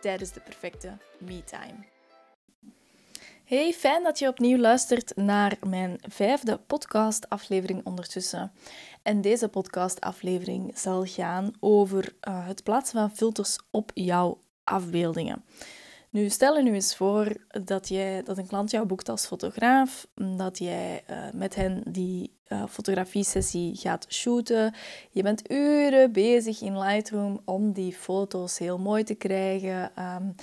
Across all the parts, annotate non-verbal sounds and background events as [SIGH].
tijdens de perfecte me-time. Hey, fijn dat je opnieuw luistert naar mijn vijfde podcast-aflevering ondertussen. En deze podcast-aflevering zal gaan over uh, het plaatsen van filters op jouw afbeeldingen. Nu, stel je nu eens voor dat, jij, dat een klant jou boekt als fotograaf, dat jij uh, met hen die uh, fotografie-sessie gaat shooten. Je bent uren bezig in Lightroom om die foto's heel mooi te krijgen. Um,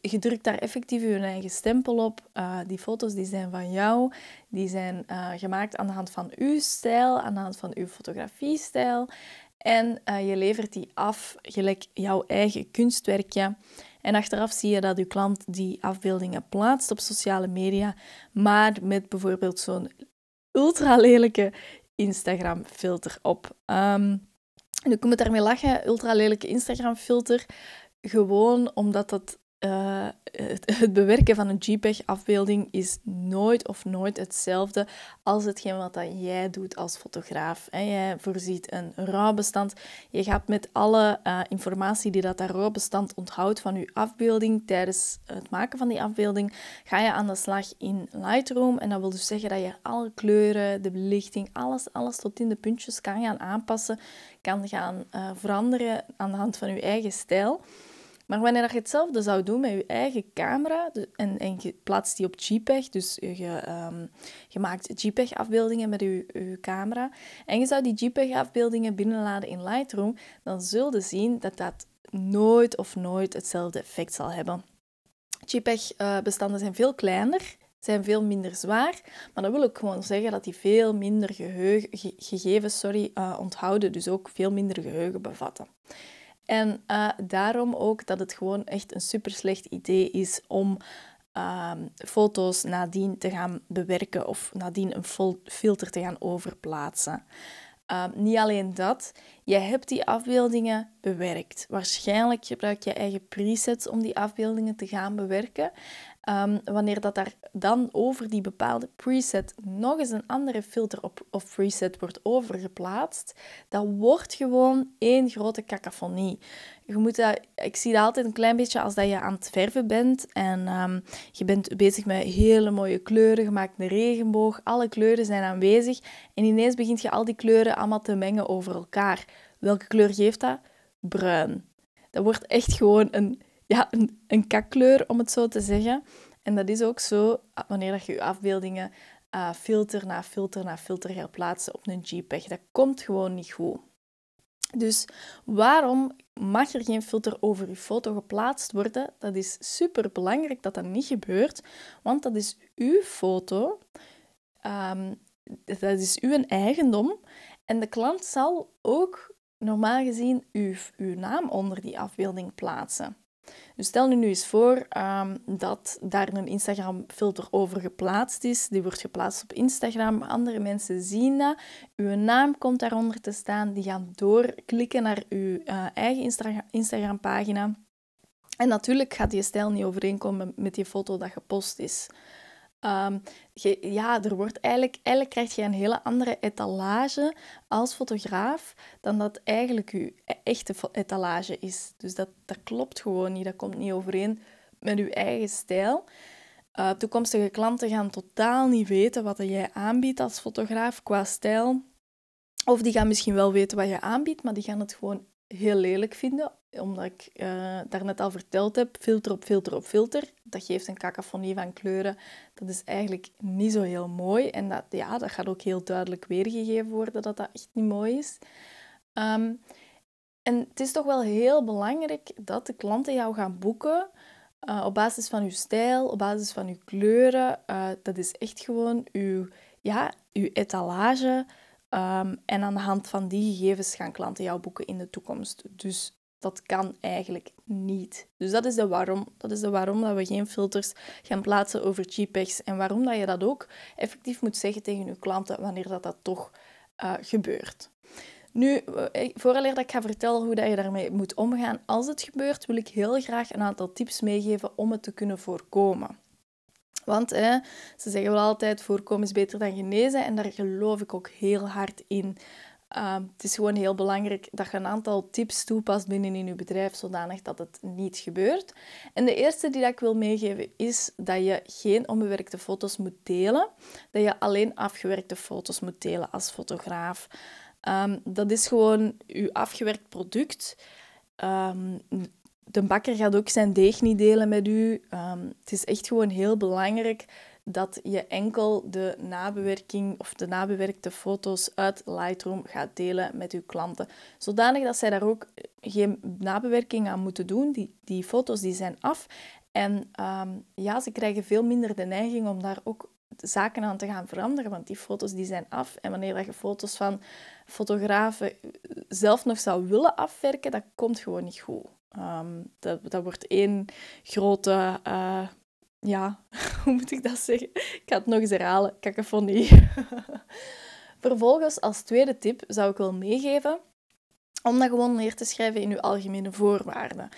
je, drukt daar effectief je eigen stempel op. Uh, die foto's die zijn van jou, die zijn gemaakt aan de hand van uw stijl, aan de hand van uw fotografie-stijl. En je levert die af gelijk jouw eigen kunstwerkje. En achteraf zie je dat je klant die afbeeldingen plaatst op sociale media, maar met bijvoorbeeld zo'n ultra lelijke Instagram filter op. Um, en ik moet daarmee lachen, ultra lelijke Instagram filter, gewoon omdat dat uh, [LAUGHS] het, bewerken van een JPEG-afbeelding is nooit of nooit hetzelfde als hetgeen wat dat jij doet als fotograaf. Jij voorziet een RAW-bestand. Je gaat met alle uh, informatie die dat, dat onthoudt van je afbeelding tijdens het maken van die afbeelding, ga je aan de slag in Lightroom. En dat wil dus zeggen dat je alle kleuren, de belichting, alles, alles tot in de puntjes kan gaan aanpassen, kan gaan uh, veranderen aan de hand van je eigen stijl. Maar wanneer je hetzelfde zou doen met je eigen camera en, je plaatst die op JPEG, dus je, je maakt JPEG-afbeeldingen met je, camera, en je zou die JPEG-afbeeldingen binnenladen in Lightroom, dan zul je zien dat dat nooit of nooit hetzelfde effect zal hebben. JPEG-bestanden zijn veel kleiner, zijn veel minder zwaar, maar dat wil ook gewoon zeggen dat die veel minder geheugen, gegevens sorry, uh, onthouden, dus ook veel minder geheugen bevatten. En uh, daarom ook dat het gewoon echt een super slecht idee is om uh, foto's nadien te gaan bewerken of nadien een filter te gaan overplaatsen. Uh, niet alleen dat, je hebt die afbeeldingen bewerkt. Waarschijnlijk gebruik je eigen presets om die afbeeldingen te gaan bewerken. Um, wanneer dat daar dan over die bepaalde preset nog eens een andere filter op, of preset wordt overgeplaatst, dat wordt gewoon één grote cacophonie. Je moet dat, ik zie dat altijd een klein beetje als dat je aan het verven bent en um, je bent bezig met hele mooie kleuren, gemaakt een regenboog, alle kleuren zijn aanwezig en ineens begint je al die kleuren allemaal te mengen over elkaar. Welke kleur geeft dat? Bruin. Dat wordt echt gewoon een ja, een, een kakkleur, om het zo te zeggen. En dat is ook zo ah, wanneer je je afbeeldingen uh, filter na filter na filter gaat plaatsen op een JPEG. Dat komt gewoon niet goed. Dus waarom mag er geen filter over je foto geplaatst worden? Dat is super belangrijk dat dat niet gebeurt, want dat is uw foto. Um, dat is uw eigendom. En de klant zal ook normaal gezien uw, uw naam onder die afbeelding plaatsen. Dus stel nu, eens voor um, dat daar een Instagram-filter over geplaatst is. Die wordt geplaatst op Instagram. Andere mensen zien dat. Uw naam komt daaronder te staan. Die gaan doorklikken naar uw uh, eigen Instagram-pagina. En natuurlijk gaat die stijl niet overeenkomen met die foto dat gepost is. Um, ja, er wordt eigenlijk, eigenlijk krijg je een hele andere etalage als fotograaf dan dat eigenlijk je echte etalage is. Dus dat, dat klopt gewoon niet, dat komt niet overeen met je eigen stijl. Uh, toekomstige klanten gaan totaal niet weten wat jij aanbiedt als fotograaf qua stijl. Of die gaan misschien wel weten wat je aanbiedt, maar die gaan het gewoon heel lelijk vinden, omdat ik uh, daarnet al verteld heb, filter op filter op filter. Dat geeft een cacophonie van kleuren. Dat is eigenlijk niet zo heel mooi. En dat, ja, dat gaat ook heel duidelijk weergegeven worden dat dat echt niet mooi is. Um, en het is toch wel heel belangrijk dat de klanten jou gaan boeken uh, op basis van uw stijl, op basis van uw kleuren. Uh, dat is echt gewoon uw, ja, uw etalage. Um, en aan de hand van die gegevens gaan klanten jou boeken in de toekomst. Dus dat kan eigenlijk niet. Dus dat is de waarom. Dat is de waarom dat we geen filters gaan plaatsen over JPEGs en waarom dat je dat ook effectief moet zeggen tegen je klanten wanneer dat, dat toch uh, gebeurt. Nu, eh, vooraleer dat ik ga vertellen hoe dat je daarmee moet omgaan als het gebeurt, wil ik heel graag een aantal tips meegeven om het te kunnen voorkomen. Want ze zeggen wel altijd, voorkomen is beter dan genezen en daar geloof ik ook heel hard in. Ehm, het is gewoon heel belangrijk dat je een aantal tips toepast binnen in je bedrijf, zodanig dat het niet gebeurt. En de eerste die ik wil meegeven is dat je geen onbewerkte foto's moet delen. Dat je alleen afgewerkte foto's moet delen als fotograaf. Ehm, dat is gewoon je afgewerkt product. Ehm, de bakker gaat ook zijn deeg niet delen met u. het is echt gewoon heel belangrijk dat je enkel de nabewerking of de nabewerkte foto's uit Lightroom gaat delen met je klanten. Zodanig dat zij daar ook geen nabewerking aan moeten doen. Die, die foto's die zijn af. En ehm, ja, ze krijgen veel minder de neiging om daar ook zaken aan te gaan veranderen, want die foto's die zijn af. En wanneer je foto's van fotografen zelf nog zou willen afwerken, dat komt gewoon niet goed. Um, dat, dat wordt één grote uh, ja, [LAUGHS] hoe moet ik dat zeggen? Ik ga het nog eens herhalen. Cacophonie. [LAUGHS] Vervolgens, als tweede tip, zou ik wel meegeven om dat gewoon neer te schrijven in uw algemene voorwaarden.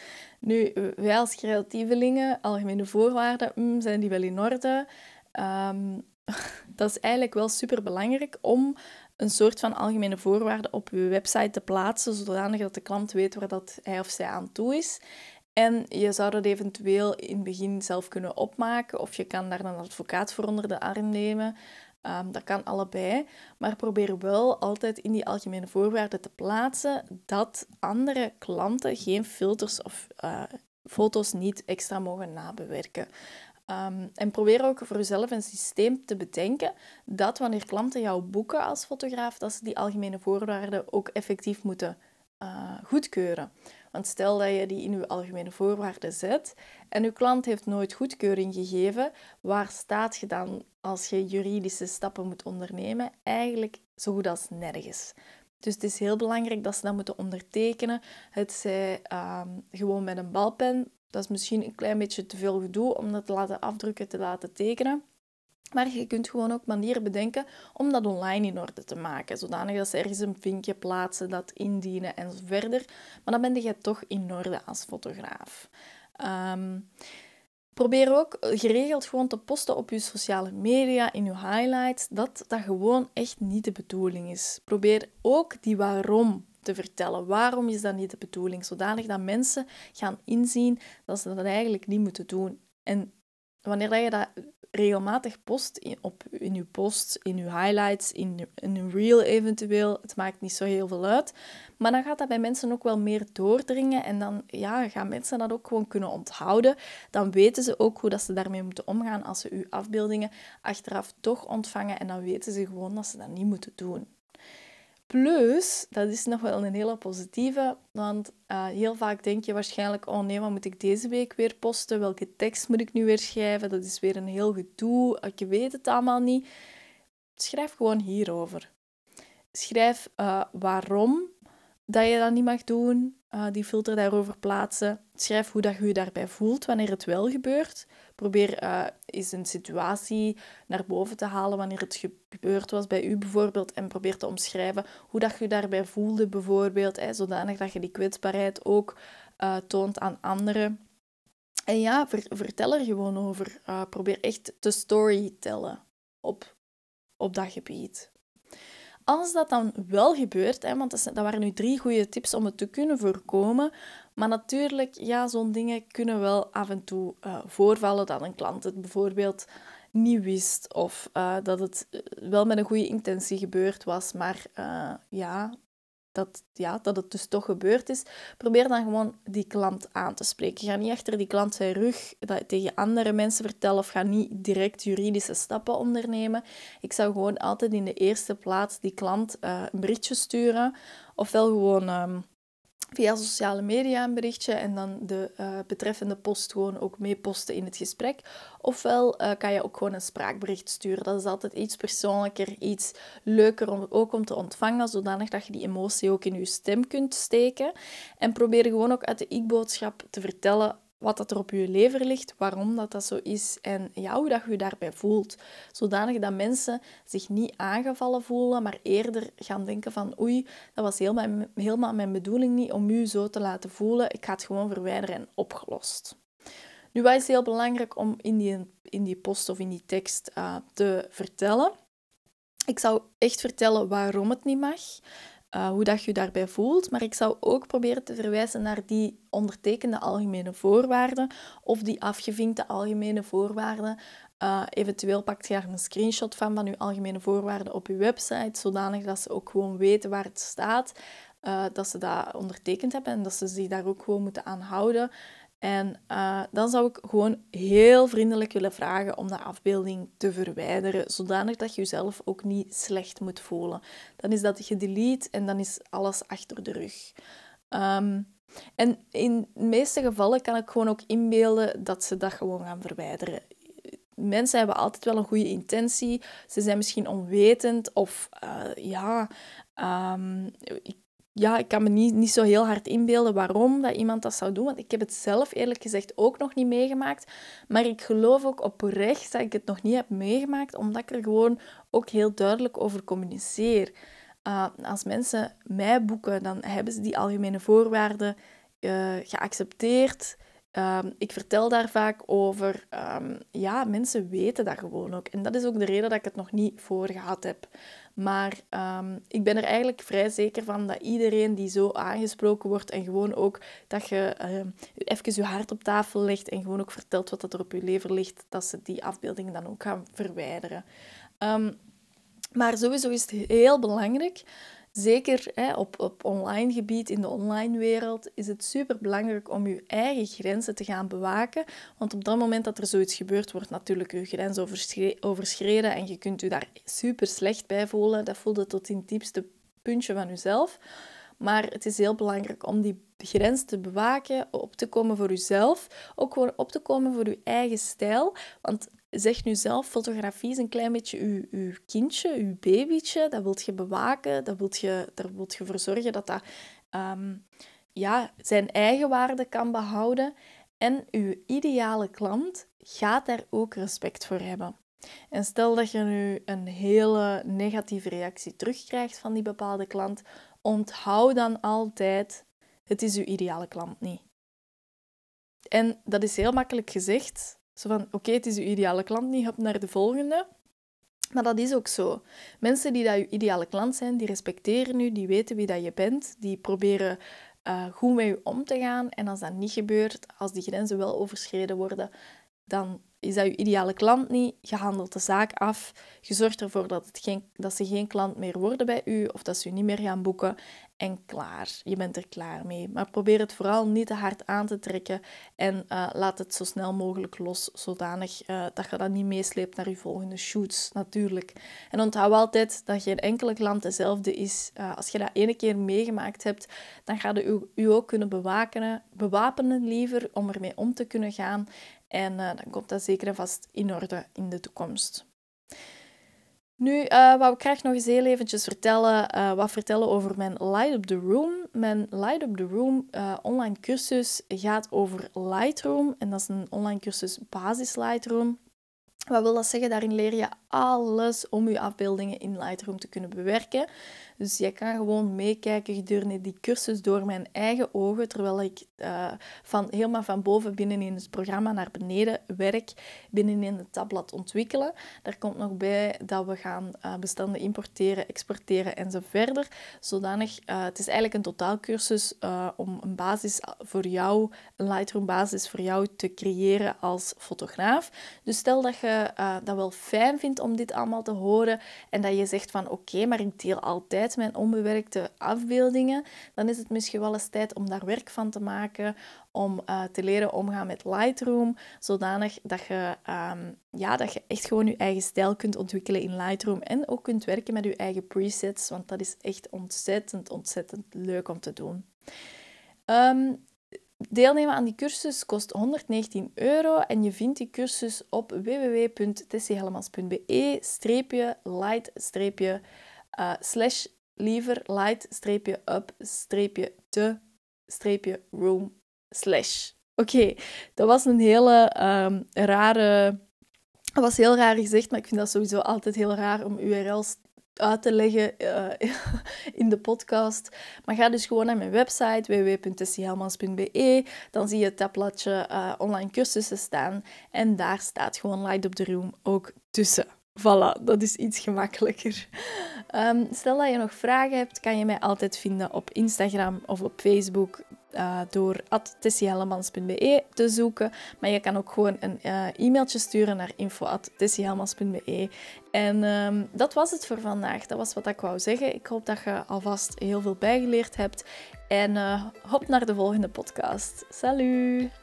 Nu, wij als creatievelingen, algemene voorwaarden, mm, zijn die wel in orde? Ehm, [LAUGHS] dat is eigenlijk wel super belangrijk om een soort van algemene voorwaarden op uw website te plaatsen, zodanig dat de klant weet waar dat hij of zij aan toe is. En je zou dat eventueel in het begin zelf kunnen opmaken of je kan daar een advocaat voor onder de arm nemen. Ehm, dat kan allebei, maar probeer wel altijd in die algemene voorwaarden te plaatsen dat andere klanten geen filters of uh, foto's niet extra mogen nabewerken. Um, en probeer ook voor jezelf een systeem te bedenken dat wanneer klanten jou boeken als fotograaf, dat ze die algemene voorwaarden ook effectief moeten uh, goedkeuren. Want stel dat je die in je algemene voorwaarden zet en je klant heeft nooit goedkeuring gegeven, waar staat je dan als je juridische stappen moet ondernemen? Eigenlijk zo goed als nergens. Dus het is heel belangrijk dat ze dat moeten ondertekenen. Het zij ehm, gewoon met een balpen. Dat is misschien een klein beetje te veel gedoe om dat te laten afdrukken, te laten tekenen. Maar je kunt gewoon ook manieren bedenken om dat online in orde te maken. Zodanig dat ze ergens een vinkje plaatsen, dat indienen en zo verder. Maar dan ben je toch in orde als fotograaf. Ehm, probeer ook geregeld gewoon te posten op je sociale media, in je highlights, dat dat gewoon echt niet de bedoeling is. Probeer ook die waarom te vertellen. Waarom is dat niet de bedoeling? Zodanig dat mensen gaan inzien dat ze dat eigenlijk niet moeten doen. En wanneer je dat regelmatig post in, op, in je posts, in je highlights, in, in een reel eventueel. Het maakt niet zo heel veel uit. Maar dan gaat dat bij mensen ook wel meer doordringen en dan ja, gaan mensen dat ook gewoon kunnen onthouden. Dan weten ze ook hoe dat ze daarmee moeten omgaan als ze uw afbeeldingen achteraf toch ontvangen en dan weten ze gewoon dat ze dat niet moeten doen. Plus, dat is nog wel een hele positieve, want uh, heel vaak denk je waarschijnlijk, oh nee, wat moet ik deze week weer posten? Welke tekst moet ik nu weer schrijven? Dat is weer een heel gedoe, ik weet het allemaal niet. Schrijf gewoon hierover. Schrijf uh, waarom dat je dat niet mag doen, uh, die filter daarover plaatsen. Schrijf hoe dat je je daarbij voelt wanneer het wel gebeurt. Probeer uh, eens een situatie naar boven te halen wanneer het gebeurd was bij u bijvoorbeeld. En probeer te omschrijven hoe dat je je daarbij voelde bijvoorbeeld. Hè, zodanig dat je die kwetsbaarheid ook uh, toont aan anderen. En ja, vertel er gewoon over. probeer echt te storytellen op, op dat gebied. Als dat dan wel gebeurt, hè, want dat waren nu drie goede tips om het te kunnen voorkomen, maar natuurlijk, ja, zo'n dingen kunnen wel af en toe uh, voorvallen dat een klant het bijvoorbeeld niet wist of uh, dat het eh, wel met een goede intentie gebeurd was, maar ja, dat, ja, dat het dus toch gebeurd is, probeer dan gewoon die klant aan te spreken. Ga niet achter die klant zijn rug dat tegen andere mensen vertellen of ga niet direct juridische stappen ondernemen. Ik zou gewoon altijd in de eerste plaats die klant uh, een berichtje sturen ofwel gewoon um, via sociale media een berichtje en dan de uh, betreffende post gewoon ook mee posten in het gesprek. Ofwel uh, kan je ook gewoon een spraakbericht sturen. Dat is altijd iets persoonlijker, iets leuker om, ook om te ontvangen, zodanig dat je die emotie ook in je stem kunt steken. En probeer gewoon ook uit de ik-boodschap te vertellen wat dat er op je lever ligt, waarom dat, dat zo is en ja, hoe dat je je daarbij voelt. Zodanig dat mensen zich niet aangevallen voelen, maar eerder gaan denken van oei, dat was helemaal, mijn bedoeling niet om u zo te laten voelen. Ik ga het gewoon verwijderen en opgelost. Nu, wat is heel belangrijk om in die, in die post of in die tekst uh, te vertellen? Ik zou echt vertellen waarom het niet mag. Eh, hoe dat je daarbij voelt. Maar ik zou ook proberen te verwijzen naar die ondertekende algemene voorwaarden of die afgevinkte algemene voorwaarden. Uh, eventueel pakt je daar een screenshot van, van je algemene voorwaarden op je website, zodanig dat ze ook gewoon weten waar het staat, uh, dat ze dat ondertekend hebben en dat ze zich daar ook gewoon moeten aan houden. En uh, dan zou ik gewoon heel vriendelijk willen vragen om de afbeelding te verwijderen, zodanig dat je jezelf ook niet slecht moet voelen. Dan is dat gedelete en dan is alles achter de rug. Um, en in de meeste gevallen kan ik gewoon ook inbeelden dat ze dat gewoon gaan verwijderen. Mensen hebben altijd wel een goede intentie. Ze zijn misschien onwetend of uh, ja, um, ik ja, ik kan me niet, niet zo heel hard inbeelden waarom dat iemand dat zou doen. Want ik heb het zelf eerlijk gezegd ook nog niet meegemaakt. Maar ik geloof ook oprecht dat ik het nog niet heb meegemaakt, omdat ik er gewoon ook heel duidelijk over communiceer. Uh, als mensen mij boeken, dan hebben ze die algemene voorwaarden uh, geaccepteerd. Uh, ik vertel daar vaak over. Um, ja, mensen weten dat gewoon ook. En dat is ook de reden dat ik het nog niet voor gehad heb. Maar um, ik ben er eigenlijk vrij zeker van dat iedereen die zo aangesproken wordt en gewoon ook dat je uh, even je hart op tafel legt en gewoon ook vertelt wat er op je lever ligt, dat ze die afbeeldingen dan ook gaan verwijderen. Um, maar sowieso is het heel belangrijk Zeker hè, op, op online gebied, in de online wereld, is het super belangrijk om je eigen grenzen te gaan bewaken. Want op dat moment dat er zoiets gebeurt, wordt natuurlijk je grens overschreden en je kunt je daar super slecht bij voelen. Dat voelde tot in het diepste puntje van jezelf. Maar het is heel belangrijk om die grens te bewaken, op te komen voor jezelf, ook gewoon op te komen voor je eigen stijl. Want zeg nu zelf, fotografie is een klein beetje uw, kindje, uw babytje. Dat wilt je bewaken, dat wilt je, daar wilt je voor zorgen dat dat ehm, ja, zijn eigen waarde kan behouden. En uw ideale klant gaat daar ook respect voor hebben. En stel dat je nu een hele negatieve reactie terugkrijgt van die bepaalde klant, onthoud dan altijd, het is uw ideale klant niet. En dat is heel makkelijk gezegd, zo van, oké, het is je ideale klant niet, hop naar de volgende. Maar dat is ook zo. Mensen die dat je ideale klant zijn, die respecteren u, die weten wie dat je bent, die proberen uh, goed met je om te gaan. En als dat niet gebeurt, als die grenzen wel overschreden worden, dan is dat je ideale klant niet. Je handelt de zaak af. Je zorgt ervoor dat, het geen, dat ze geen klant meer worden bij u of dat ze u niet meer gaan boeken. En klaar, je bent er klaar mee. Maar probeer het vooral niet te hard aan te trekken en uh, laat het zo snel mogelijk los, zodanig uh, dat je dat niet meesleept naar je volgende shoots, natuurlijk. En onthoud altijd dat geen enkele klant dezelfde is. Uh, als je dat ene keer meegemaakt hebt, dan ga je u ook kunnen bewapenen, bewapenen liever om ermee om te kunnen gaan. En uh, dan komt dat zeker en vast in orde in de toekomst. Nu uh, wou ik graag nog eens heel eventjes vertellen, uh, wat vertellen over mijn Light Up The Room. Mijn Light Up The Room online cursus gaat over Lightroom. En dat is een online cursus basis Lightroom. Wat wil dat zeggen? Daarin leer je alles om je afbeeldingen in Lightroom te kunnen bewerken. Dus je kan gewoon meekijken gedurende die cursus door mijn eigen ogen, terwijl ik uh, van, helemaal van boven binnenin het programma naar beneden werk, binnenin het tabblad ontwikkelen. Daar komt nog bij dat we gaan uh, bestanden importeren, exporteren en verder. Zodanig, uh, het is eigenlijk een totaalcursus om een basis voor jou, een Lightroom basis voor jou te creëren als fotograaf. Dus stel dat je dat wel fijn vindt om dit allemaal te horen en dat je zegt van oké, maar ik deel altijd mijn onbewerkte afbeeldingen, dan is het misschien wel eens tijd om daar werk van te maken, om uh, te leren omgaan met Lightroom, zodanig dat je, um, ja, dat je echt gewoon je eigen stijl kunt ontwikkelen in Lightroom en ook kunt werken met je eigen presets, want dat is echt ontzettend, ontzettend leuk om te doen. Ehm, deelnemen aan die cursus kost 119 euro en je vindt die cursus op www.tessiehellemans.be streepje light streepje uh, slash liever light streepje up streepje te streepje room slash. Oké, dat was een hele um, rare... Dat was heel raar gezegd, maar ik vind dat sowieso altijd heel raar om URL's uit te leggen uh, [LAUGHS] in de podcast. Maar ga dus gewoon naar mijn website www.tessiehelmans.be. Dan zie je het tabbladje uh, online cursussen staan. En daar staat gewoon Light Up The Room ook tussen. Voilà, dat is iets gemakkelijker. Um, stel dat je nog vragen hebt, kan je mij altijd vinden op Instagram of op Facebook uh, door tessiehellemans.be te zoeken. Maar je kan ook gewoon een uh, e-mailtje sturen naar info.tessiehellemans.be. En um, dat was het voor vandaag. Dat was wat ik wou zeggen. Ik hoop dat je alvast heel veel bijgeleerd hebt. En uh, hop naar de volgende podcast. Salut!